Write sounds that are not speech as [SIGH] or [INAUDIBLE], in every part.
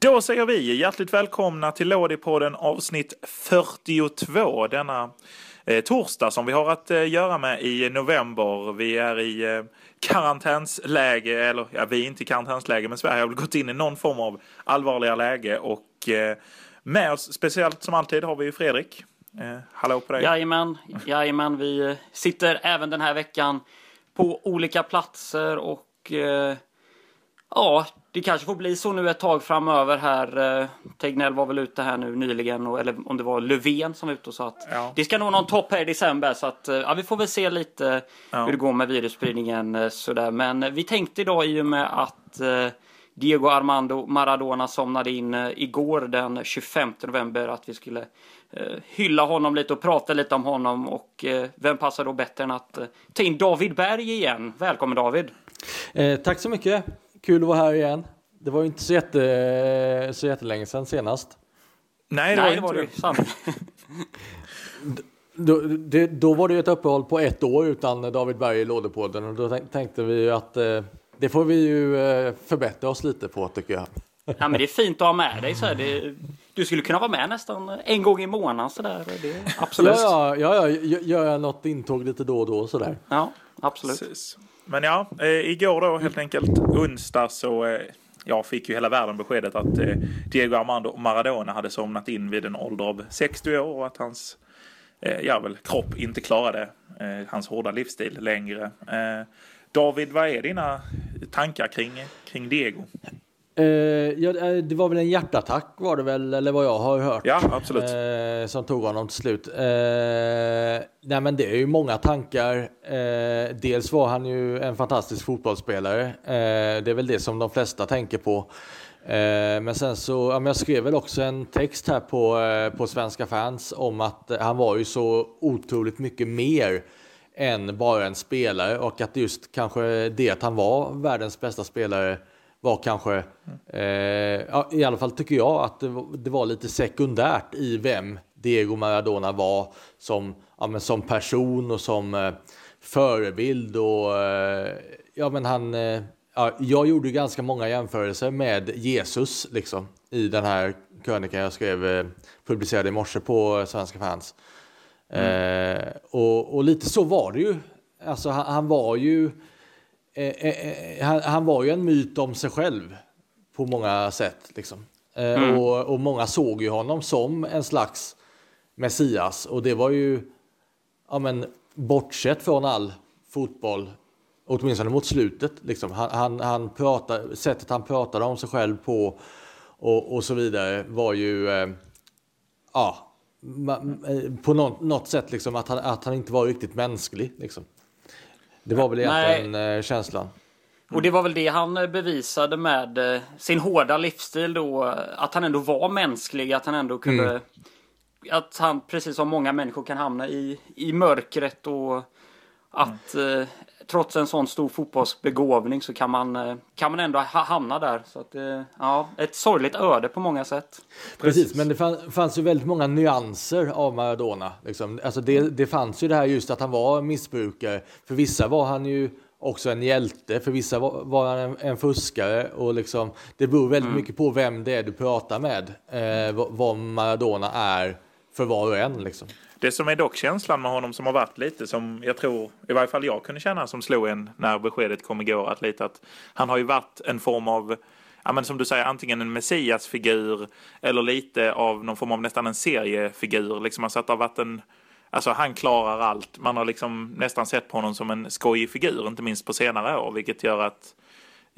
Då säger vi hjärtligt välkomna till Lådipodden avsnitt 42 denna eh, torsdag som vi har att eh, göra med i november. Vi är i eh, karantänsläge, eller ja, vi är inte i karantänsläge, men Sverige har väl gått in i någon form av allvarliga läge och eh, med oss, speciellt som alltid, har vi Fredrik. Eh, hallå på dig. Jajamän, jajamän, vi eh, sitter även den här veckan på olika platser och eh, ja, det kanske får bli så nu ett tag framöver här. Eh, Tegnell var väl ute här nu nyligen, och, eller om det var Löfven som var ute och sa att Ja. det ska nog någon topp här i december så att eh, ja, vi får väl se lite Ja. hur det går med virusspridningen eh, sådär. Men vi tänkte idag i och med att eh, Diego Armando Maradona somnade in eh, igår den 25 november att vi skulle hylla honom lite och prata lite om honom och vem passar då bättre än att ta in David Berg igen. Välkommen David! Eh, tack så mycket. Kul att vara här igen. Det var ju inte så, jätte, så jättelänge sedan senast. Nej, det Nej, var det var inte det ju. Sant. [LAUGHS] Då, det, då var det ju ett uppehåll på ett år utan David Berg i lådepodden och då tänk, tänkte vi ju att eh, det får vi ju eh, förbättra oss lite på tycker jag. Ja, men det är fint att ha med dig så här. Det, du skulle kunna vara med nästan en gång i månaden så där. Det, absolut. Ja, ja, ja, ja, gör jag något intåg lite då och då sådär. Ja, absolut. Precis. Men ja, eh, igår då helt enkelt onsdag så eh, jag fick ju hela världen beskedet att eh, Diego Armando Maradona hade somnat in vid en ålder av 60 år och att hans eh, ja, väl, kropp inte klarade eh, hans hårda livsstil längre. Eh, David, vad är dina tankar kring, kring Diego? Eh, ja, eh, det var väl en hjärtattack var det väl, eller vad jag har hört. Ja, absolut. Eh, som tog honom till slut. Eh, nej men det är ju många tankar. Eh, dels var han ju en fantastisk fotbollsspelare. Eh, det är väl det som de flesta tänker på. Eh, men sen så, ja, men jag skrev väl också en text här på, på Svenska fans om att han var ju så otroligt mycket mer än bara en spelare och att just kanske det att han var världens bästa spelare var kanske, eh, ja, i alla fall tycker jag att det var, det var lite sekundärt i vem Diego Maradona var som, ja, men som person och som eh, förebild och eh, ja men han, eh, ja, jag gjorde ganska många jämförelser med Jesus liksom i den här krönikan jag skrev, eh, publicerade i morse på Svenska fans. Eh, och, och lite så var det ju. Alltså han, han var ju eh, eh, eh, han, han var ju en myt om sig själv på många sätt. Liksom. Eh, och, och många såg ju honom som en slags Messias. Och det var ju, ja men bortsett från all fotboll, åtminstone mot slutet, liksom. han, han, han pratar, sättet han pratade om sig själv på och, och så vidare var ju, eh, ja, på något, något sätt liksom att han, att han inte var riktigt mänsklig. Liksom. Det var väl Nej. egentligen eh, känslan. Och det var väl det han eh, bevisade med eh, sin hårda livsstil då. Att han ändå var mänsklig, att han ändå kunde... Att han, precis som många människor, kan hamna i, i mörkret och att eh, trots en sån stor fotbollsbegåvning så kan man, eh, kan man ändå ha, hamna där. Så att, eh, ja, ett sorgligt öde på många sätt. Precis, men det fann, fanns ju väldigt många nyanser av Maradona. Liksom. Alltså det, det fanns ju det här just att han var missbrukare. För vissa var han ju också en hjälte, för vissa var, var han en, en fuskare. Och liksom, det beror väldigt mycket på vem det är du pratar med. Eh, vad, vad Maradona är för var och en. Liksom. Det som är dock känslan med honom som har varit lite som jag tror, i varje fall jag kunde känna som slog en när beskedet kom igår, att lite att han har ju varit en form av, ja men som du säger, antingen en messiasfigur eller lite av någon form av nästan en seriefigur. Liksom alltså att det har varit en, alltså han klarar allt. Man har liksom nästan sett på honom som en skojig figur, inte minst på senare år, vilket gör att eh,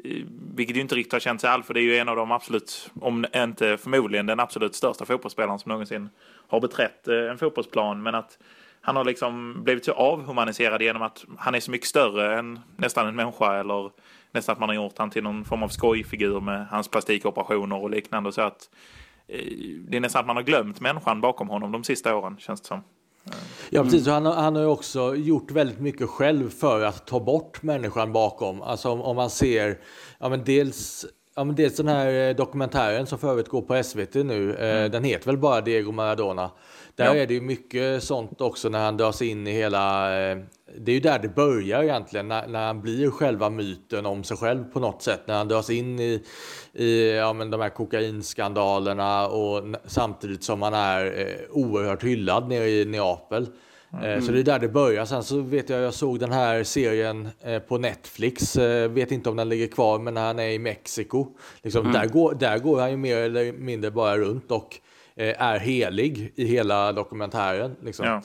Eh, vilket ju inte riktigt har känt sig allt, för det är ju en av de absolut, om inte förmodligen den absolut största fotbollsspelaren som någonsin har beträtt eh, en fotbollsplan. Men att han har liksom blivit så avhumaniserad genom att han är så mycket större än nästan en människa eller nästan att man har gjort han till någon form av skojfigur med hans plastikoperationer och liknande. Så att eh, det är nästan att man har glömt människan bakom honom de sista åren, känns det som. Ja, precis. Och han, har- han har ju också gjort väldigt mycket själv för att ta bort människan bakom. Alltså om, om man ser, ja men dels Ja, men dels den här eh, dokumentären som för övrigt går på SVT nu. Eh, Den heter väl bara Diego Maradona. Där Ja. är det ju mycket sånt också när han dras in i hela eh, det är ju där det börjar egentligen, när, när han blir själva myten om sig själv på något sätt. När han dras in i, i ja, men de här kokainskandalerna och samtidigt som han är eh, oerhört hyllad nere i Neapel. Mm. Så det är där det börjar. Sen så vet jag, jag såg den här serien eh, på Netflix. Eh, vet inte om den ligger kvar, men när han är i Mexiko. Liksom, mm. där, går, där går han ju mer eller mindre bara runt och är helig i hela dokumentären. Liksom. Ja.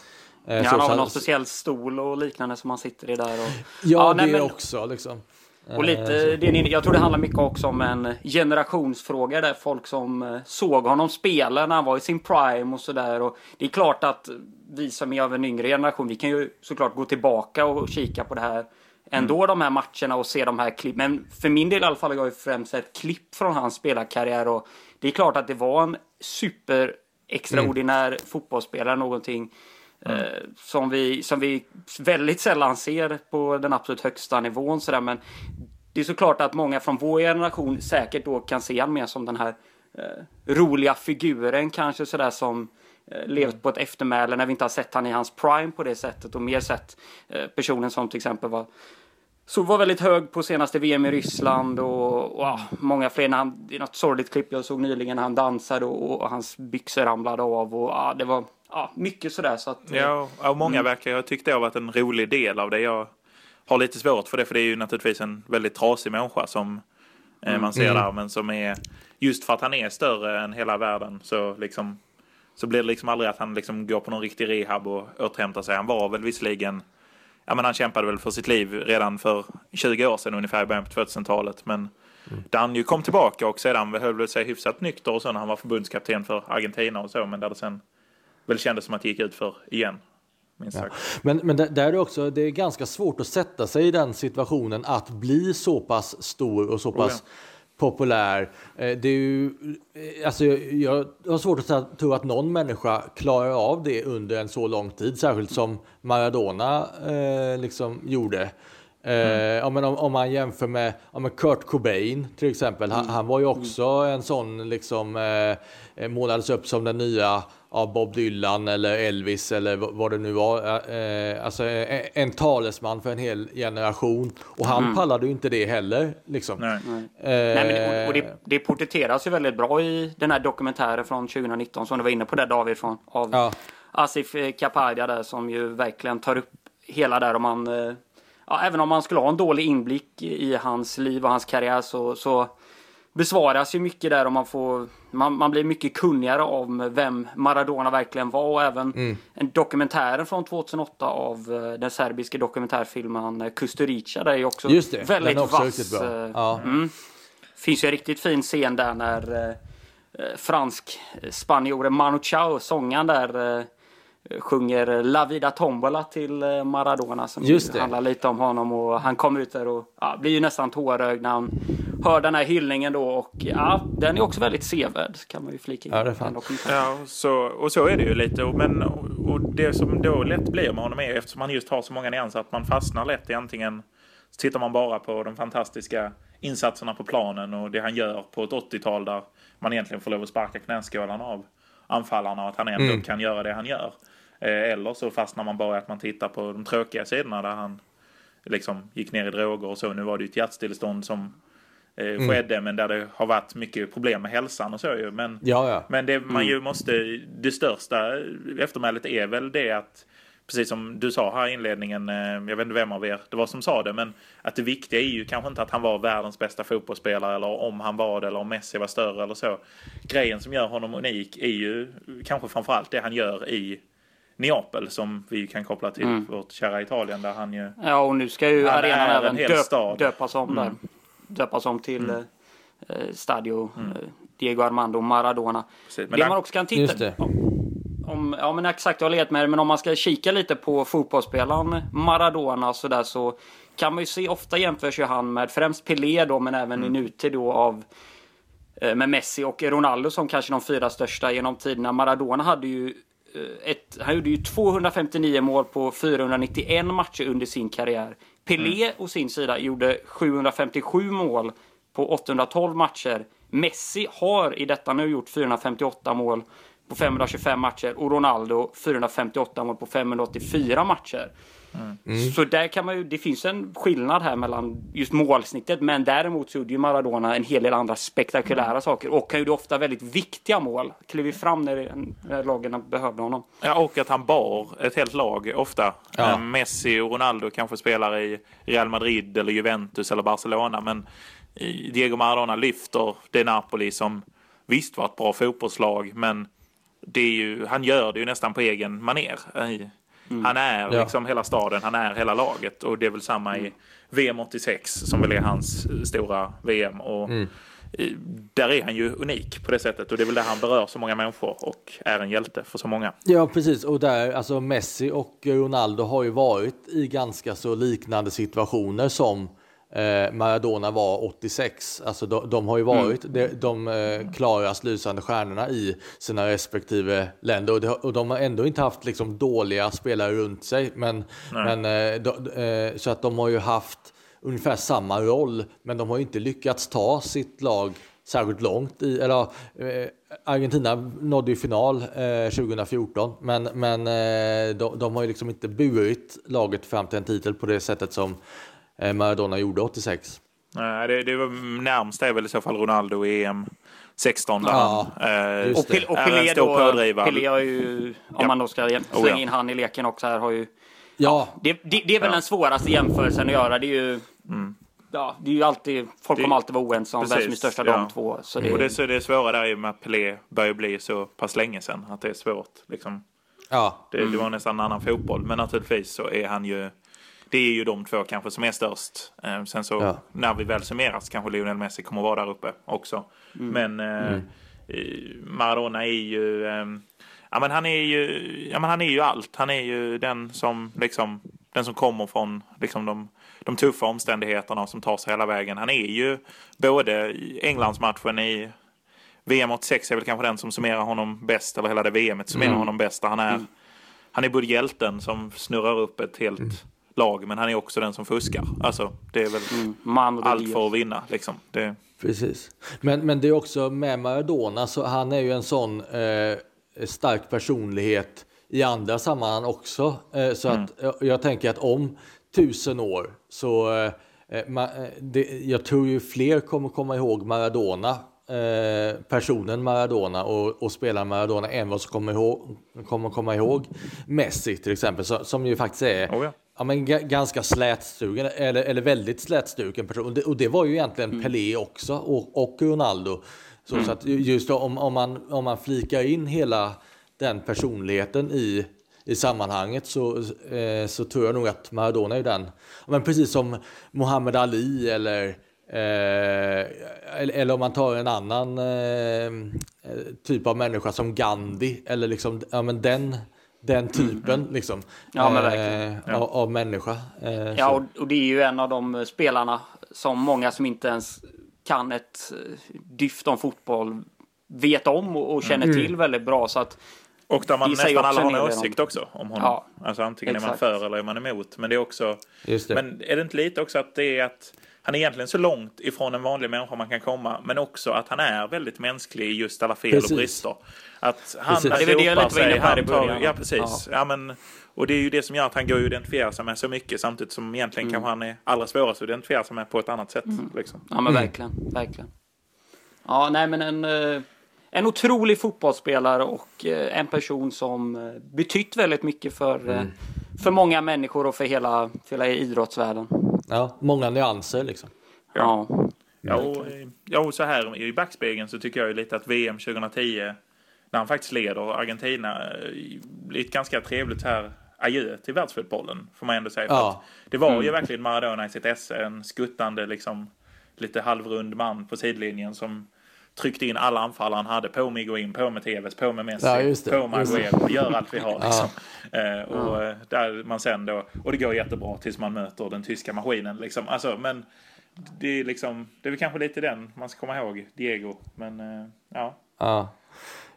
Ja, han har någon speciell stol och liknande som han sitter i där. Och... Ja, ja det nej, men... också liksom. Och lite, det, jag tror det handlar mycket också om en generationsfråga där folk som såg honom spela när han var i sin prime och sådär. Det är klart att vi som är av en yngre generation, vi kan ju såklart gå tillbaka och kika på det här ändå mm. de här matcherna och se de här klippen. Men för min del i alla fall har jag ju främst sett klipp från hans spelarkarriär och det är klart att det var en super extraordinär mm. fotbollsspelare, någonting mm. eh, som, vi, som vi väldigt sällan ser på den absolut högsta nivån sådär. Men det är såklart att många från vår generation säkert då kan se honom mer som den här eh, roliga figuren kanske sådär som Eh, levt på ett eftermäle när vi inte har sett han i hans prime på det sättet och mer sett eh, personen som till exempel var så var väldigt hög på senaste VM i Ryssland och, och många fler. När han, det är något sorgligt klipp jag såg nyligen när han dansade och, och hans byxor ramlade av och ja, det var ja, mycket sådär. Så att, eh, ja, och många mm. verkar ha tyckt det har varit en rolig del av det. Jag har lite svårt för det, för det är ju naturligtvis en väldigt trasig människa som mm. man ser mm. där, men som är just för att han är större än hela världen så liksom så blir det liksom aldrig att han liksom går på någon riktig rehab och återhämtar sig. Han var väl visserligen, ja men han kämpade väl för sitt liv redan för 20 år sedan ungefär i början på 2000-talet. Men mm. där han ju kom tillbaka och sedan höll väl sig hyfsat nykter och så när han var förbundskapten för Argentina och så. Men där det sen väl kändes som att det gick ut för igen. Ja. Men, men där är det också, det är ganska svårt att sätta sig i den situationen att bli så pass stor och så pass oh ja populär. Eh, det är ju, eh, alltså jag har svårt att tro att någon människa klarar av det under en så lång tid, särskilt som Maradona eh, liksom gjorde. Mm. Eh, om, om man jämför med om Kurt Cobain till exempel. Han, mm. han var ju också en sån liksom eh, målades upp som den nya av Bob Dylan eller Elvis eller vad det nu var. Eh, alltså en talesman för en hel generation. Och han mm. pallade ju inte det heller. Liksom. Nej. Eh, Nej men det, och det, det porträtteras ju väldigt bra i den här dokumentären från 2019 som du var inne på där David från av ja. Asif Kapadia där som ju verkligen tar upp hela där om man eh, ja, även om man skulle ha en dålig inblick i hans liv och hans karriär så, så besvaras ju mycket där och man får man, man blir mycket kunnigare om vem Maradona verkligen var och även mm. en dokumentären från 2008 av uh, den serbiske dokumentärfilmen Kusturica där är ju också Just det, väldigt också vass. Uh, ja. mm. Finns ju en riktigt fin scen där när uh, fransk spanjoren Manu Chao, sångaren där sjunger La Vida Tombola till eh, Maradona som Just det. handlar lite om honom och han kommer ut där och ja, blir ju nästan tårögd när han hör den här hyllningen då och ja, den är också väldigt sevärd kan man ju flika in. Ja, det är ja så, och så är det ju lite men och det som då lätt blir med honom är eftersom han just har så många nyanser att man fastnar lätt i antingen så tittar man bara på de fantastiska insatserna på planen och det han gör på ett 80-tal där man egentligen får lov att sparka knäskålarna av anfallarna och att han ändå mm. kan göra det han gör. Eh, eller så fastnar man bara i att man tittar på de tråkiga sidorna där han liksom gick ner i droger och så. Nu var det ju ett hjärtstillestånd som eh, mm. skedde men där det har varit mycket problem med hälsan och så ju. Men, ja, ja. men det man ju mm. måste, det största eftermälet är väl det att precis som du sa här i inledningen, eh, jag vet inte vem av er det var som sa det, men att det viktiga är ju kanske inte att han var världens bästa fotbollsspelare eller om han var det eller om Messi var större eller så. Grejen som gör honom unik är ju kanske framförallt det han gör i Neapel som vi kan koppla till mm. vårt kära Italien där han ju... Ja och nu ska ju arenan även döp, döpas om mm. där. Döpas om till mm. eh, Stadio mm. eh, Diego Armando Maradona. Precis, det där... man också kan titta om, ja men exakt, jag har letat med det, men om man ska kika lite på fotbollsspelaren Maradona och sådär så kan man ju se, ofta jämförs ju han med främst Pelé då, men även mm. i nutid då av eh, med Messi och Ronaldo som kanske de fyra största genom tiderna. Maradona hade ju Eh, ett, han gjorde ju 259 mål på 491 matcher under sin karriär. Pelé mm. å sin sida gjorde 757 mål på 812 matcher. Messi har i detta nu gjort 458 mål på 525 matcher och Ronaldo 458 mål på 584 matcher. Mm. Så där kan man ju, det finns en skillnad här mellan just målsnittet, men däremot så gjorde ju Maradona en hel del andra spektakulära mm. saker och han gjorde ofta väldigt viktiga mål. Klev fram när, när lagen behövde honom. Ja, och att han bar ett helt lag ofta. Ja. Eh, Messi och Ronaldo kanske spelar i Real Madrid eller Juventus eller Barcelona, men Diego Maradona lyfter det Napoli som visst var ett bra fotbollslag, men det är ju, han gör det ju nästan på egen maner. Mm. Han är ja. liksom hela staden, han är hela laget och det är väl samma i VM 86 som väl är hans stora VM. Och mm. Där är han ju unik på det sättet och det är väl där han berör så många människor och är en hjälte för så många. Ja precis och där, alltså Messi och Ronaldo har ju varit i ganska så liknande situationer som Eh, Maradona var 86. Alltså de, de har ju mm. varit mm. de, de eh, klarast lysande stjärnorna i sina respektive länder och, de, och de har ändå inte haft liksom dåliga spelare runt sig. Men, men eh, de, eh, så att de har ju haft ungefär samma roll, men de har inte lyckats ta sitt lag särskilt långt. I, eller, eh, Argentina nådde ju final eh, 2014, men, men eh, de, de, har ju liksom inte burit laget fram till en titel på det sättet som Maradona gjorde 86. Nej, det, det var närmst är väl i så fall Ronaldo i EM 16 där ja, han eh, och, Pel och Pelé då, Pelé har ju, om ja. man då ska slänga oh, ja. in han i leken också här, har ju... Ja. Det, det, det är väl den svåraste jämförelsen att göra. Det är ju... Mm. Ja, det är ju alltid, folk det, kommer alltid vara oense om vem som är störst av de två. Så det, och det, så det är svåra där och med att Pelé börjar bli så pass länge sedan. Att det är svårt liksom. Ja. Det, det var nästan en annan fotboll. Men naturligtvis så är han ju det är ju de två kanske som är störst. Eh, sen så ja. när vi väl summeras kanske Lionel Messi kommer vara där uppe också. Mm. Men eh, mm. Maradona är ju, eh, ja men han är ju, ja men han är ju allt. Han är ju den som liksom, den som kommer från liksom de, de tuffa omständigheterna och som tar sig hela vägen. Han är ju både Englandsmatchen i VM 86 är väl kanske den som summerar honom bäst, eller hela det VMet summerar mm. honom bäst. Han är, mm. han är både hjälten som snurrar upp ett helt mm lag, men han är också den som fuskar. Alltså, det är väl mm, allt för att vinna. Liksom. Det... Precis. Men, men det är också med Maradona, så han är ju en sån eh, stark personlighet i andra sammanhang också. Eh, så mm. att eh, jag tänker att om tusen år så eh, eh ma, eh, det, jag tror ju fler kommer komma ihåg Maradona Eh, personen Maradona och, och spelaren Maradona än vad som kommer, ihåg, kommer komma ihåg Messi till exempel, så, som ju faktiskt är oh ja ja, men ganska slätstruken, eller, eller väldigt slätstruken person. Och det, och det var ju egentligen mm. Pelé också, och, och Ronaldo. Så, mm. så att just då, om, om, man, om man flikar in hela den personligheten i, i sammanhanget så, eh, så tror jag nog att Maradona är den. Men precis som Muhammad Ali eller, eh, eller, eller, om man tar en annan eh, typ av människa som Gandhi eller liksom, ja, men den den typen mm. liksom, ja, eh, ja. av, av, människa. Eh, ja, och, och, det är ju en av de spelarna som många som inte ens kan ett eh, dyft om fotboll vet om och, och känner mm. till väldigt bra. Så att och där man nästan alla har en åsikt också om honom. Ja, alltså antingen exakt. är man för eller är man emot. Men det är också... Men är det inte lite också att det är att han är egentligen så långt ifrån en vanlig människa man kan komma, men också att han är väldigt mänsklig i just alla fel precis. och brister. Att han precis. Det är det sig, han tar, Ja, precis. Ja. ja. men, och det är ju det som gör att han går att identifiera sig med så mycket, samtidigt som egentligen mm. kanske han är allra svårast att identifiera sig med på ett annat sätt. Mm. Liksom. Ja, men verkligen, verkligen. Ja, nej men en, eh, en otrolig fotbollsspelare och eh, en person som eh, betytt väldigt mycket för, mm. för många människor och för hela, för hela idrottsvärlden. Ja, många nyanser liksom. Ja. Ja, och, ja, och så här i backspegeln så tycker jag ju lite att VM 2010 när han faktiskt leder Argentina blir ett ganska trevligt här adjö till världsfotbollen får man ändå säga. Ja. det var ju mm. verkligen Maradona i sitt esse, en skuttande liksom lite halvrund man på sidlinjen som tryckte in alla anfall han hade på Miguin, på med Tevez, på med Messi, ja, på Maguire. Gör allt vi har liksom. Ja. Eh, och ja. där man sen då, och det går jättebra tills man möter den tyska maskinen liksom. Alltså, men det är liksom, det är väl kanske lite den man ska komma ihåg, Diego. Men eh, ja. ja.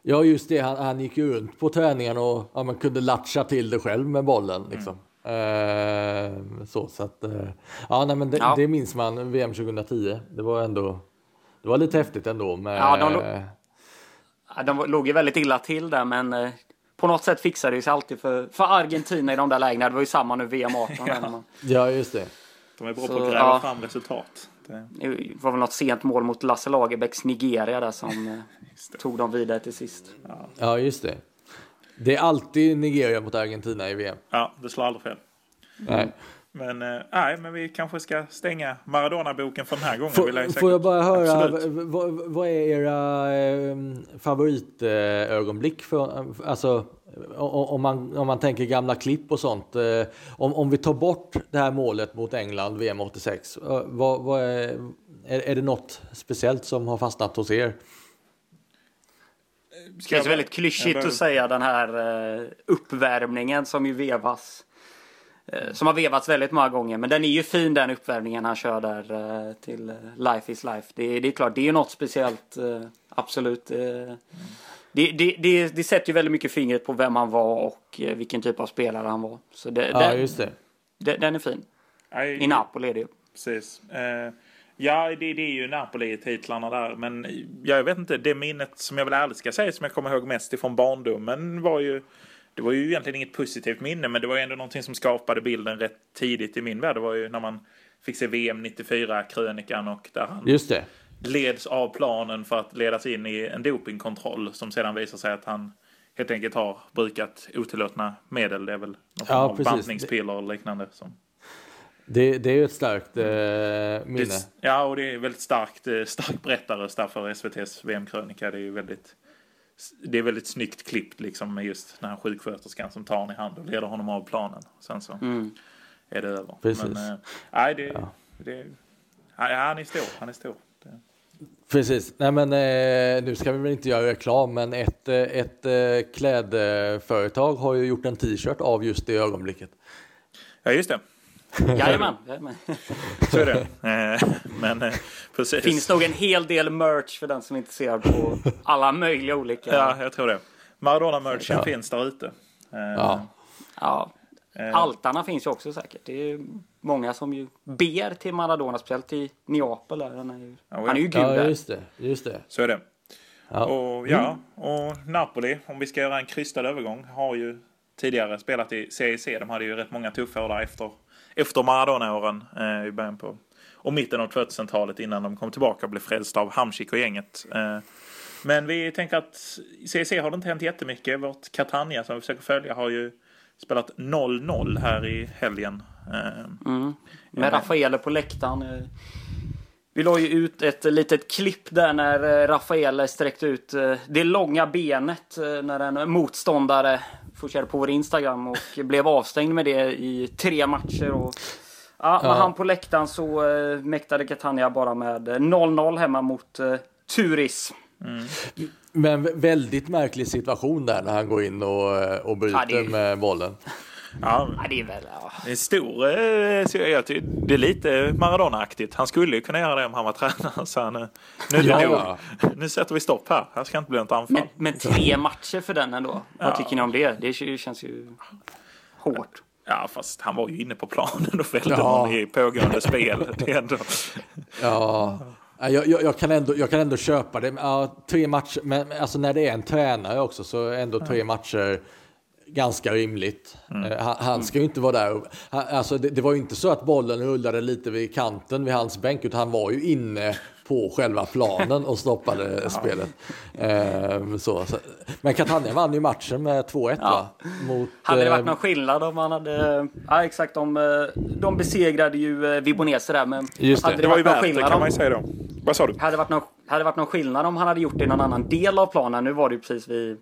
Ja, just det. Han, han gick ju runt på träningen och ja, man kunde latcha till det själv med bollen. Liksom. Mm. Eh, så, så att, eh, ja, nej, men det, ja. det minns man VM 2010. Det var ändå det var lite häftigt ändå. Med, ja, de, de låg ju väldigt illa till där, men eh, på något sätt fixade det sig alltid för, för Argentina i de där lägena. Det var ju samma nu VM 18. ja. ja, just det. De är bra så, på att gräva ja, fram resultat. Det... det var väl något sent mål mot Lasse Lagerbäcks Nigeria där som eh, tog dem vidare till sist. Ja. ja, just det. Det är alltid Nigeria mot Argentina i VM. Ja, det slår aldrig fel. Nej. Men, eh, nej, men vi kanske ska stänga Maradona-boken för den här gången. Får, jag, får jag bara höra, vad, vad, är era eh, favoritögonblick? För, alltså, om man, om man tänker gamla klipp och sånt. Eh, om, om vi tar bort det här målet mot England, VM 86. Eh, vad, vad är, är, är det något speciellt som har fastnat hos er? Det känns väldigt klyschigt att säga den här uppvärmningen som ju vevas. Uh, som har vevats väldigt många gånger. Men den är ju fin den uppvärmningen han kör där uh, till Life is Life. Det, det, är klart, det är något speciellt. absolut. Det, det, det, det, sätter ju väldigt mycket fingret på vem han var och vilken typ av spelare han var. Så det, ja, den, just det. Den är fin. I Napoli är det ju. Precis. Ja, det, det är ju Napoli-titlarna där. Men jag vet inte, det minnet som jag väl ärligt ska säga som jag kommer ihåg mest ifrån barndomen var ju det var ju egentligen inget positivt minne, men det var ju ändå någonting som skapade bilden rätt tidigt i min värld. Det var ju när man fick se VM 94, krönikan och där han Just det. leds av planen för att ledas in i en dopingkontroll som sedan visar sig att han helt enkelt har brukat otillåtna medel. Det är väl något ja, bantningspiller och liknande. Som... Det, det är ju ett starkt eh, minne. Det, ja, och det är väldigt starkt, eh, stark berättarröst där för SVTs VM-krönika. Det är ju väldigt, det är väldigt snyggt klippt liksom med just den här sjuksköterskan som tar honom i hand och leder honom av planen. Sen så mm. är det över. Precis. Men, äh, nej, det, ja. det, han är stor. Han är stor. Det. Precis. Nej, men eh, nu ska vi väl inte göra reklam, men ett, ett eh, klädföretag har ju gjort en t-shirt av just det ögonblicket. Ja, just det. Jajamän. [LAUGHS] Så är det. Eh, men eh, precis. finns nog en hel del merch för den som är intresserad på alla möjliga olika. Ja, jag tror det. Maradona-merchen ja. finns där ute. Eh, ja. ja. Altarna finns ju också säkert. Det är många som ju ber till Maradona, speciellt i Neapel. Han är ju, ja, han är ju gud ja, just det, just det. Så är det. Ja. Och, ja, och Napoli, om vi ska göra en krystad övergång, har ju tidigare spelat i CEC. De hade ju rätt många tuffa år där efter efter Maradona-åren eh, i början på och mitten av 2000-talet innan de kom tillbaka och blev frälsta av Hamsik och gänget. Eh, men vi tänker att i CEC har det inte hänt jättemycket. Vårt Catania som vi försöker följa har ju spelat 0-0 här i helgen. Eh, mm. Med Rafaele på läktaren. Eh, vi la ju ut ett litet klipp där när eh, Rafael sträckte ut eh, det långa benet när en motståndare fokuserade på vår Instagram och [LAUGHS] blev avstängd med det i tre matcher. Och, ja, ja. han på läktaren så mäktade Catania bara med 0-0 eh, hemma mot Turis. Mm. Men väldigt märklig situation där när han går in och, och bryter ja, är... med bollen. [LAUGHS] Ja, ja, det är väl... Ja. Det är stor... Jag det är lite Maradona-aktigt. Han skulle ju kunna göra det om han var [LAUGHS] tränare. Så nu, nu, ja. nu, nu sätter vi stopp här. Här ska inte bli något anfall. Men, men tre matcher för den ändå. Vad tycker ni om det? Det känns ju hårt. Ja, fast han var ju inne på planen och fällde ja. någon i pågående spel. Det är ändå... Ja. Jag, jag, jag, kan ändå, jag kan ändå köpa det. Ja, tre matcher, men alltså när det är en tränare också så ändå tre matcher ganska rimligt. Mm. Eh, han, han, ska ju inte vara där. Han, alltså det, det, var ju inte så att bollen rullade lite vid kanten vid hans bänk, utan han var ju inne på själva planen och stoppade [LAUGHS] ja. spelet. Ehm, så, så. Men Catania vann ju matchen med 2-1 ja. Mot, hade det varit eh, någon skillnad om man hade... Ja exakt, de, eh, de besegrade ju Vibonese där. Men Just det. Hade det, det var ju värt det kan man ju säga då. Vad sa du? Hade det varit någon, hade det varit någon skillnad om han hade gjort det i någon annan del av planen? Nu var det ju precis vid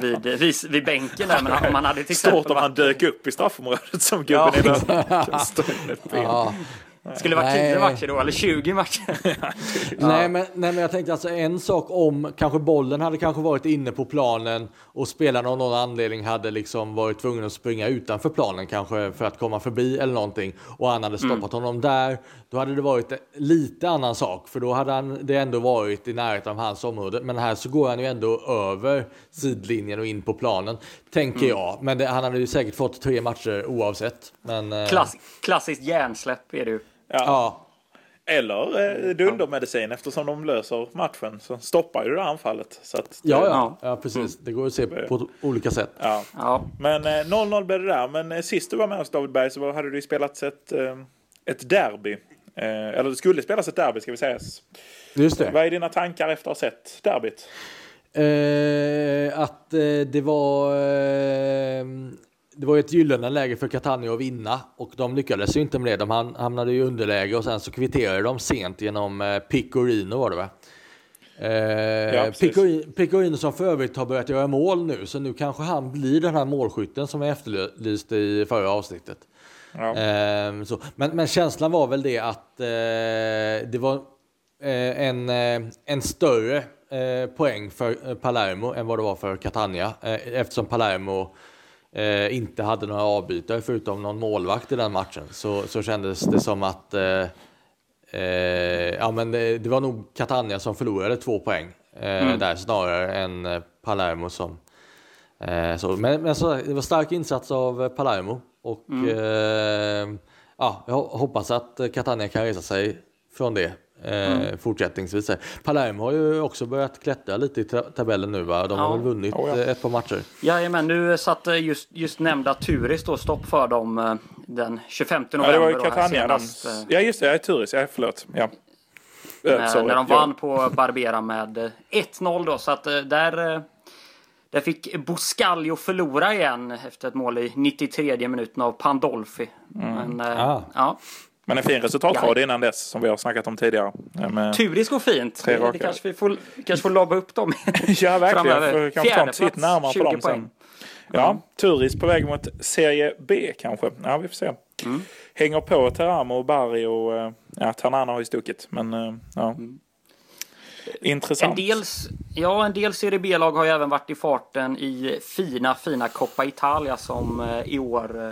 vid, vid, vid bänken där. Men om han hade till Stort om han dök upp i straffområdet som gubben [LAUGHS] ja. i ja. Skulle det vara 10 matcher då, eller 20 matcher? [LAUGHS] ja. nej, men, nej, men jag tänkte alltså en sak om kanske bollen hade kanske varit inne på planen och spelarna av någon anledning hade liksom varit tvungna att springa utanför planen kanske för att komma förbi eller någonting och han hade stoppat mm. honom där. Då hade det varit lite annan sak för då hade han det ändå varit i närheten av hans område. Men här så går han ju ändå över sidlinjen och in på planen tänker mm. jag. Men det, han hade ju säkert fått tre matcher oavsett. Men, eh, Klass, klassiskt hjärnsläpp är det ju. Ja. ja. Eller eh, dundermedicin eftersom de löser matchen så stoppar ju det anfallet. Så att det, Ja, ja, ja precis. Det går att se på olika sätt. ja. Ja. Men eh, 0-0 blev det där. Men eh, sist du var med oss David Berg så hade det ju spelats ett, eh, ett derby. Eh, eller det skulle spelas ett derby ska vi säga. Just det. Vad är dina tankar efter att ha sett derbyt? Eh, att eh, det var eh, det var ett gyllene läge för Catania att vinna och de lyckades ju inte med det. De ham- hamnade i underläge och sen så kvitterade de sent genom eh, Picorino var det va? Eh, precis. Picorino, Picorino som för övrigt har börjat göra mål nu så nu kanske han blir den här målskytten som jag efterlyste i förra avsnittet. Ja. Så. Men, men känslan var väl det att eh, det var eh, en, eh, en större eh, poäng för eh, Palermo än vad det var för Catania. Eh, eftersom Palermo eh, inte hade några avbytare förutom någon målvakt i den matchen så, så kändes det som att eh, eh, ja, men det, det var nog Catania som förlorade två poäng eh, där snarare än eh, Palermo som Eh, så, men men så, det var stark insats av Palermo och eh, ja, jag ho- hoppas att Catania kan resa sig från det eh, fortsättningsvis. Palermo har ju också börjat klättra lite i ta- tabellen nu va? De har Ja. väl vunnit Oh, ja. eh, ett par matcher. Jajamän, nu satte just, just nämnda Turis då stopp för dem eh, den 25 Ja, november. det var ju Catania. De, eh, ja, just det. Jag är Turis. Ja, förlåt. Ja. Eh, när, sorry. när de Ja. vann på Barbera med eh, 1-0 då. Så att eh, där, eh, där fick Buscalio förlora igen efter ett mål i 93 minuten av Pandolfi. Men, eh, Ah. ja. Men en fin resultatrad Ja. innan dess som vi har snackat om tidigare. Med- Turis går fint. Tre Det, det kanske vi får, kanske får lobba upp dem. [LAUGHS] Ja, verkligen. Framöver. Kanske ta en närmare 20 dem poäng. sen. Ja, Turis på väg mot Serie B kanske. Ja, vi får se. Mm. Hänger på Teramo och Barry och eh, ja, Ternana har ju stuckit. Men eh, ja. En Intressant. del, ja, en del Serie B-lag har ju även varit i farten i fina, fina Coppa Italia som eh, i år eh,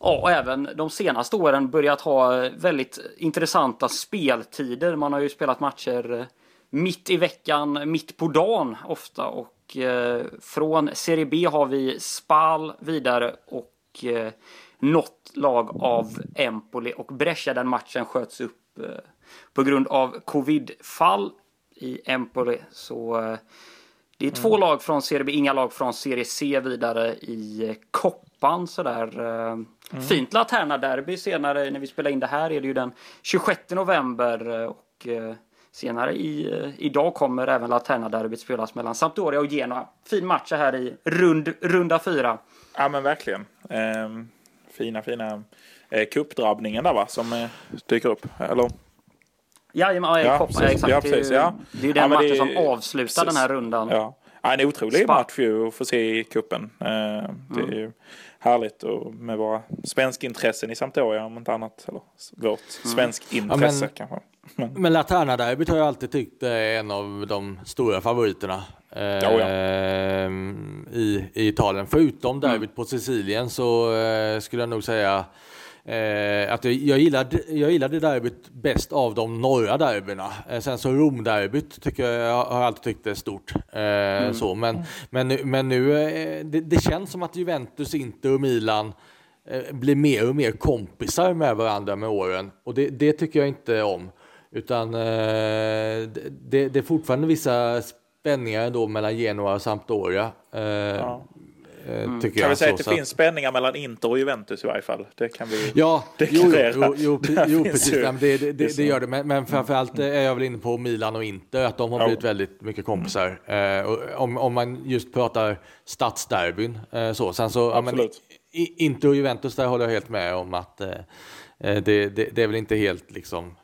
Ja, och även de senaste åren börjat ha väldigt intressanta speltider. Man har ju spelat matcher eh, mitt i veckan, mitt på dagen ofta. Och eh, från Serie B har vi Spal vidare och eh, något lag av Empoli och Brescia. Den matchen sköts upp eh, på grund av covid-fall i Empoli. Så eh, det är två lag från Serie B, inga lag från Serie C vidare i eh, Koppan sådär. eh, Fint Laterna-derby senare när vi spelar in det här är det ju den 26 november eh, och eh, senare i, idag kommer även Laterna-derbyt spelas mellan Sampdoria och Genoa. Fin match här i rund, runda fyra. Ja, men verkligen. Ehm, fina, fina eh, cupdrabbningen där va, som eh, dyker upp. Eller? Ja, Ja, Koppan, precis. exakt. Ja, precis, ja. det är ju Ja, den men matchen det- som avslutar den här rundan. Ja. Ja, en otrolig Spa. match ju att få se i kuppen. Eh, det Mm. är ju härligt och med våra svenskintressen i Sampdoria om inte annat. Eller vårt Mm. svenskintresse men- kanske. Men Laterna-derbyt har jag alltid tyckt är en av de stora favoriterna eh, ja. i, i Italien. Förutom derbyt på Sicilien så eh, skulle jag nog säga eh, att jag, jag, gillade, jag gillade derbyt bäst av de norra derbyna. Eh, sen så Rom-derbyt tycker jag, jag har alltid tyckt är stort. Eh, så, men, men, nu- men nu, eh, det, det känns som att Juventus, Inter och Milan eh, blir mer och mer kompisar med varandra med åren. Och det, det tycker jag inte om. Utan eh, det, det, är fortfarande vissa spänningar ändå mellan Genoa och Sampdoria. Eh, eh, tycker Kan jag. vi säga så, att det finns spänningar mellan Inter och Juventus i varje fall. Det kan vi... Ja, [LAUGHS] jo, jo, jo, jo, [LAUGHS] precis. ju- Det, det, det, det gör det. Men, men framförallt är jag väl inne på Milan och Inter, att de har Ja. blivit väldigt mycket kompisar. Eh, och om, om man just pratar stadsderbyn. Eh, så. Sen så, ja, men, Inter och Juventus, där håller jag helt med om att eh, eh, det, det, det är väl inte helt liksom,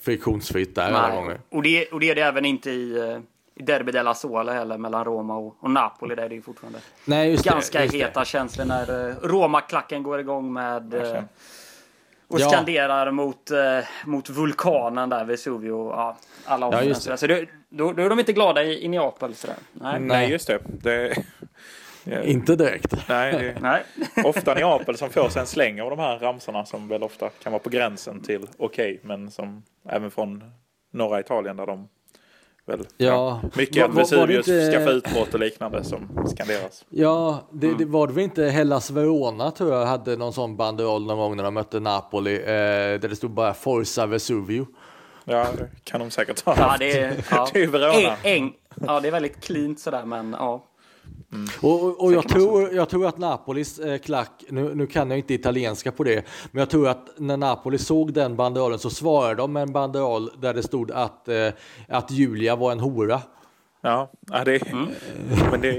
friktionsfritt där alla gånger. Och, det, och det är det även inte i, eh, i Derby della Sola heller mellan Roma och, och Napoli. Där är det ju fortfarande Nej, just det, ganska just det. heta känslor när eh, Roma-klacken går igång med eh, och Ja. skanderar mot, eh, mot vulkanen där, Vesuvio. Ja, alla Ja, just offenser. Så det, då, då är de inte glada i, i Neapel. Sådär. Nej. Nej, just det. det... Ja, Inte direkt. Nej, det är [LAUGHS] Nej. [LAUGHS] ofta Neapel som får sig en släng av de här ramsorna som väl ofta kan vara på gränsen till okej, men som även från norra Italien där de väl... Ja. mycket Var- Vesuvius inte- ska få utbrott och liknande som skanderas. Ja, det, det var det väl inte Hellas Verona tror jag hade någon sån banderoll någon gång när de mötte Napoli eh, där det stod bara Forza Vesuvio. Ja, det kan de säkert ha. Ja, det är, ja. [LAUGHS] Det är Verona. En, en, ja, det är väldigt cleant sådär, men ja. Och, och, och jag, tror, jag tror att Napolis eh, klack, nu, nu kan jag inte italienska på det, men jag tror att när Napoli såg den banderollen så svarade de med en banderoll där det stod att, eh, att Julia var en hora. Ja, det, [LAUGHS] men det,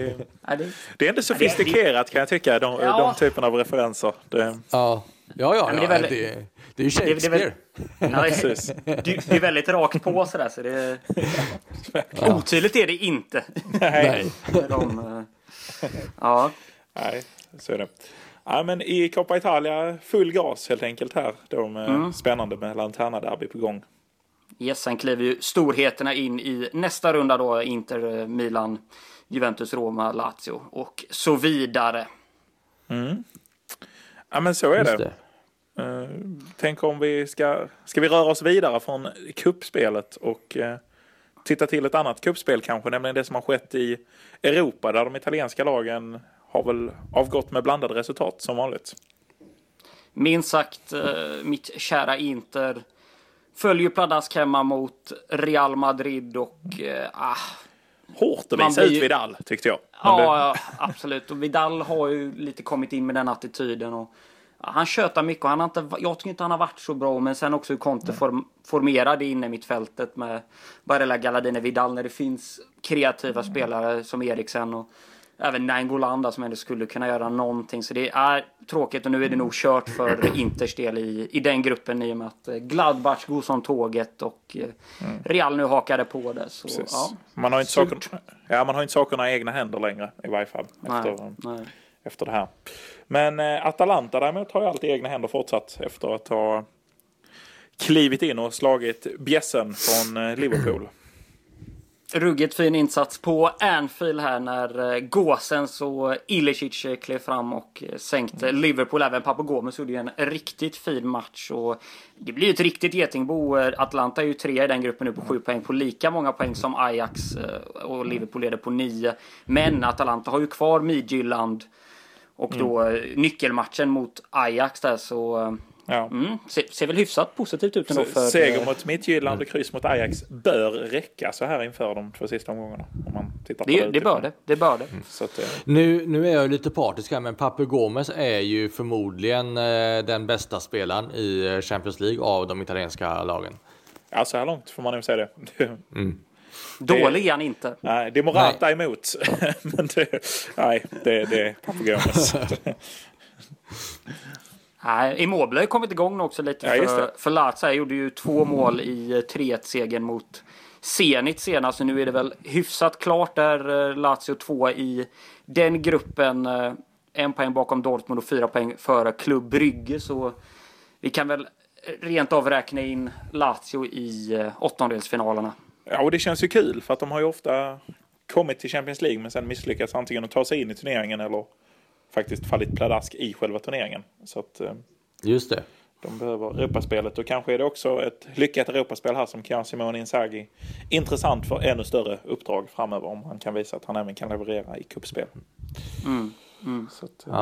det, det är inte sofistikerat kan jag tycka, de, Ja. de typerna av referenser. Det, Ja, ja, ja, men ja det är det, väl- det, är ju det är väl- Shakespeare. ja, [LAUGHS] det, det, det är väldigt rakt på sådär, så det är, otydligt är det inte. Nej. [LAUGHS] De, eh, ja. Nej, så är det. Ja, men i Coppa Italia, full gas helt enkelt här. De, mm. Spännande med Lanterna Derby på gång. Yes, sen kliver ju storheterna in i nästa runda då. Inter, eh, Milan, Juventus, Roma, Lazio och så vidare. Ja, men så är Just det. det. Eh, tänk om vi ska, ska vi röra oss vidare från kuppspelet och eh, titta till ett annat kuppspel kanske, nämligen det som har skett i Europa där de italienska lagen har väl avgått med blandade resultat som vanligt. Minst sagt, eh, mitt kära Inter följer pladask hemma mot Real Madrid och ah, Hårt att visa blir ut Vidal tyckte jag. Ja, ja, absolut. Och Vidal har ju lite kommit in med den attityden. Och, ja, han tjötar mycket och han har inte, jag tycker inte han har varit så bra. Men sen också hur Conte form, formerade inne i mittfältet med Barella, Galladine, Vidal när det finns kreativa spelare som Eriksen och även Nainggolan som ändå skulle kunna göra någonting. Så det är tråkigt och nu är det nog kört för Inters del i, i den gruppen i och med att eh, Gladbach går som tåget och eh, Real nu hakade på det. Så, ja. Man har inte Surt. ja, man har inte sakerna i egna händer längre i varje fall. Nej, Efter, nej. efter det här. Men eh, Atalanta däremot har ju allt i egna händer fortsatt efter att ha klivit in och slagit bjässen från Liverpool. Ruggigt fin insats på Anfield här när eh, Gåsens och Ilicic eh, klev fram och eh, sänkte Liverpool. Även Papagomes gjorde ju en riktigt fin match. Och det blir ju ett riktigt getingbo. Atlanta är ju tre i den gruppen nu på sju poäng på lika många poäng som Ajax och Liverpool leder på nio. Men Atalanta har ju kvar Midtjylland och då eh, nyckelmatchen mot Ajax där så Ja. mm, ser, ser väl hyfsat positivt ut ändå för... Seger eh, mot Midtjylland och kryss mot Ajax bör räcka så här inför de två sista omgångarna. Om man tittar på det, det utifrån. bör det. Det bör det. Så att, eh, Nu, nu är jag lite partisk här, men Papu Gomes är ju förmodligen eh, den bästa spelaren i eh, Champions League av de italienska lagen. ja, så här långt får man nog säga det. det Dålig är han inte. nej, det är Morata emot. [LAUGHS] Men det, nej, det, det är Papagomes. [LAUGHS] Nej, Immobile har kommit igång också lite Ja, för, för Lazio. Gjorde ju två mål i eh, 3-1-segern mot Zenit senast. Nu är det väl hyfsat klart där eh, Lazio 2 i den gruppen. eh, En poäng bakom Dortmund och fyra poäng före Klubb Brygge. Så vi kan väl rent av räkna in Lazio i eh, åttondelsfinalerna. Ja, och det känns ju kul för att de har ju ofta kommit till Champions League men sen misslyckats antingen att ta sig in i turneringen eller faktiskt fallit pladask i själva turneringen. Så att eh, Just det. de behöver Europaspelet och kanske är det också ett lyckat Europaspel här som kan Simone Inzaghi intressant för ännu större uppdrag framöver om han kan visa att han även kan leverera i kuppspel. Så att, eh,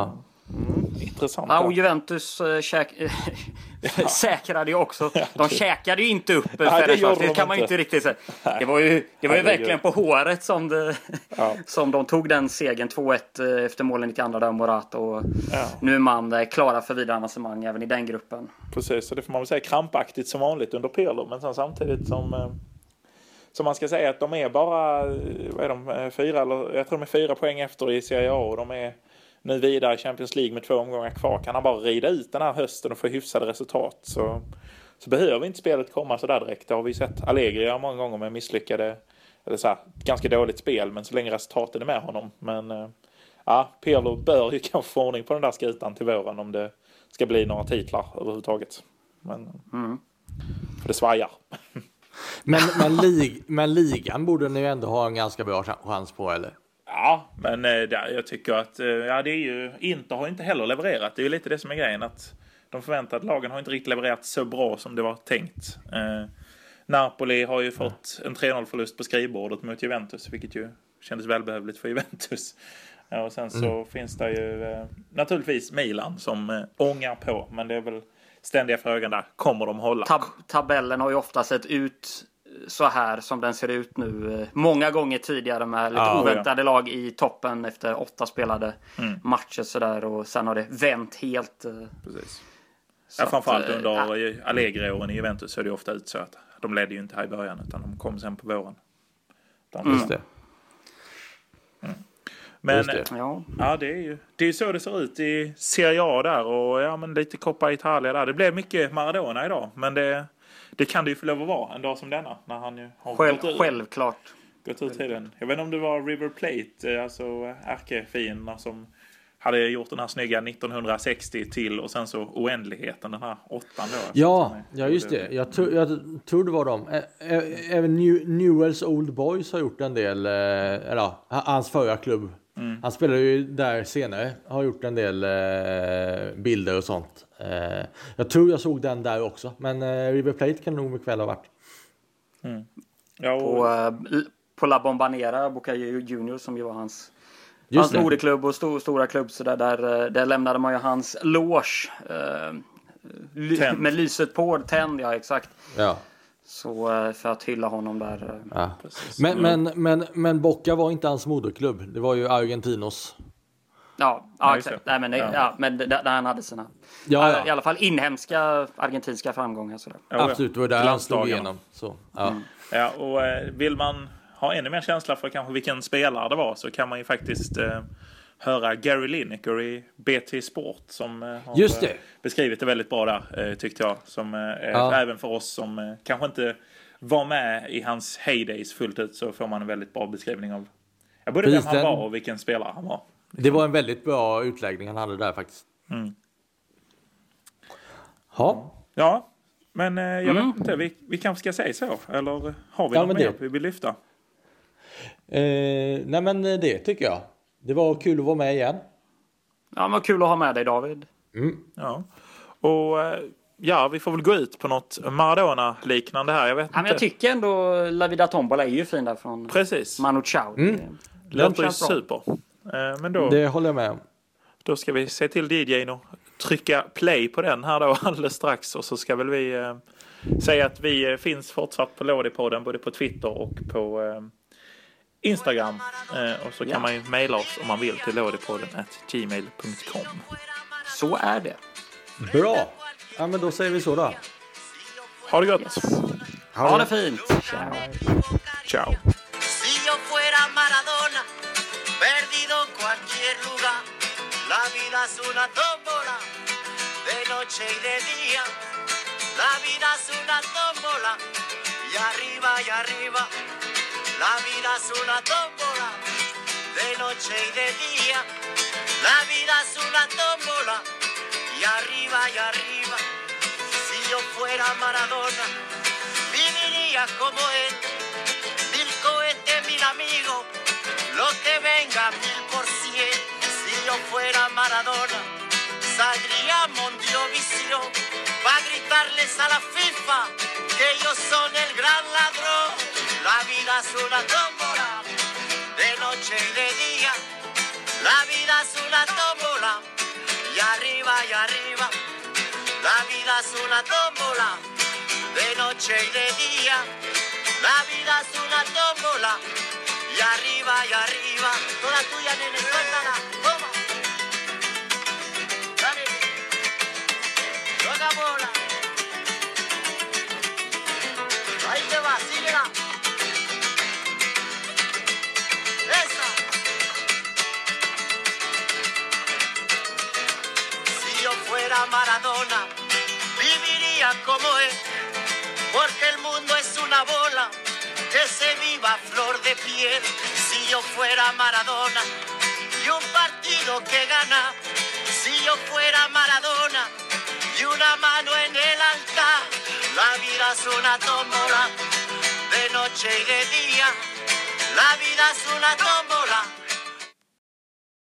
Ja. Intressant. Ja, och. Juventus äh, käk... [LAUGHS] säkrade ju också. De okej. käkade ju inte upp Nej, det gjorde Det de kan man ju inte. riktigt säga. Det var ju, det var ju verkligen på håret som, det, Ja. [LAUGHS] som de tog den segern. 2-1 efter målen 92 där Morata. Och Ja. nu är man eh, klara för vidare avancemang även i den gruppen. Precis, så det får man väl säga krampaktigt som vanligt under Pirlo. Men samtidigt som, eh, som man ska säga att de är bara, eh, vad är de, eh, fyra eller jag tror de är fyra poäng efter i Serie A och de är nu vidare i Champions League med två omgångar kvar. Kan han bara rida ut den här hösten och få hyfsade resultat så, så behöver inte spelet komma så där direkt. Det har vi sett Allegri göra många gånger med misslyckade, eller så här, ganska dåligt spel, men så länge resultaten är med honom. Men eh, ja, Pirlo bör ju [LAUGHS] kanske få ordning på den där skutan till våren om det ska bli några titlar överhuvudtaget. Men, För det svajar. [LAUGHS] Men, men, lig, men ligan borde ni ju ändå ha en ganska bra ch- chans på, eller? Ja, men eh, där, jag tycker att eh, ja, det är ju, Inter har inte heller levererat. Det är ju lite det som är grejen. att De förväntade lagen har inte riktigt levererat så bra som det var tänkt. Eh, Napoli har ju fått en 3-0 förlust på skrivbordet mot Juventus, vilket ju kändes välbehövligt för Juventus. [LAUGHS] Ja, och sen så finns det ju eh, naturligtvis Milan som eh, ångar på, men det är väl ständiga frågan där, kommer de hålla? Tab tabellen har ju ofta sett ut så här som den ser ut nu. eh, Många gånger tidigare med lite Ja, oväntade lag i toppen efter åtta spelade matcher sådär och sen har det vänt helt. eh, Precis. Ja, framförallt eh, under ja. Allegri-åren i Juventus så är det ofta ut så att de ledde ju inte här i början utan de kom sen på våren. De- Just det. Men Just det. Ja. ja, det är ju det är ju så det ser ut i Serie A där och ja, men lite Coppa Italia där. Det blev mycket Maradona idag, men det, det kan det ju få lov att vara en dag som denna när han ju har Själv, gått ut. självklart. gått ut tiden. Jag vet inte om det var River Plate, eh, alltså ärkefienderna som hade gjort den här snygga 1960 till och sen så oändligheten, den här åttan då. Ja, ja just det. Jag, tror- jag tror det var dem. Ä- Även New, Newells Old Boys har gjort en del, eh, eller hans förra klubb. Han spelade ju där senare, har gjort en del eh, bilder och sånt. Eh, jag tror jag såg den där också, men eh, River Plate kan nog mycket väl ha varit. Ja, och, På, eh, på La Bombanera, Boca Juniors som ju var hans Just Hans moderklubb och sto, stora klubb så där, där, eh, där lämnade man ju hans loge. Eh, ly, med lyset på, tänd, ja exakt. Ja. Så eh, för att hylla honom där. eh. Ja. Men, men, men, men Boca var inte hans moderklubb. Det var ju Argentinos. Ja, Ja, exakt. Nej, men, det- Ja. ja. men där, där han hade sina, Ja, I ja. alla fall inhemska argentinska framgångar. Sådär. Ja, ja. Absolut, det var där han slog igenom. Så, ja. Ja, och eh, vill man ha ännu mer känsla för kanske vilken spelare det var så kan man ju faktiskt eh, höra Gary Lineker i BT Sport som eh, har Just det. eh, beskrivit det väldigt bra där, eh, tyckte jag. Som, Ja. Även för oss som kanske inte var med i hans heydays fullt ut så får man en väldigt bra beskrivning av ja, både vem han var och vilken spelare han var. Det var en väldigt bra utläggning han hade där faktiskt. Mm. Ja, Ja, men jag Mm. vet inte, vi, vi kanske ska säga så? Eller har vi Ja, något mer vi vill lyfta? eh, nej men det tycker jag. Det var kul att vara med igen. Ja, men kul att ha med dig David. Ja. Och eh, ja, vi får väl gå ut på något Maradona-liknande här. Jag vet Ja, men jag tycker ändå La Vida Tombola är ju fin där från Precis. Manu Chao. Mm. Låter ju super. Eh, Men då, Det håller jag med om. då ska vi se till DJn och trycka play på den här då [LAUGHS] alldeles strax. Och så ska väl vi eh, säga att vi eh, finns fortsatt på Lådipodden både på Twitter och på eh, Instagram. Eh, och så kan Ja. man ju mejla oss om man vill till lådipodden gmail.com. Så är det. Bra. Ja men då säger vi så då. Ha det gott! Ha det fint. Ciao. Ciao! La vida es una tómbola, de noche y de día. La vida es una tómbola, y arriba y arriba. La vida es una tómbola, de noche y de día. La vida es una tómbola, y arriba y arriba. Si yo fuera Maradona, viviría como él mil cohetes, mil amigos, lo que venga mil por cien. Si yo fuera Maradona, saldría a Mondovisión para gritarles a la FIFA que ellos son el gran ladrón. La vida es una tómbola, de noche y de día. La vida es una tómbola, y arriba y arriba. La vida es una tómbola, de noche y de día. La vida es una tómbola y arriba y arriba. Toda tuya, nene, suéltala. Toma. Dale. Toca bola. Maradona, viviría como él porque el mundo es una bola que se viva flor de piel. Si yo fuera Maradona y un partido que gana, si yo fuera Maradona y una mano en el altar, la vida es una tómbola de noche y de día. La vida es una tómbola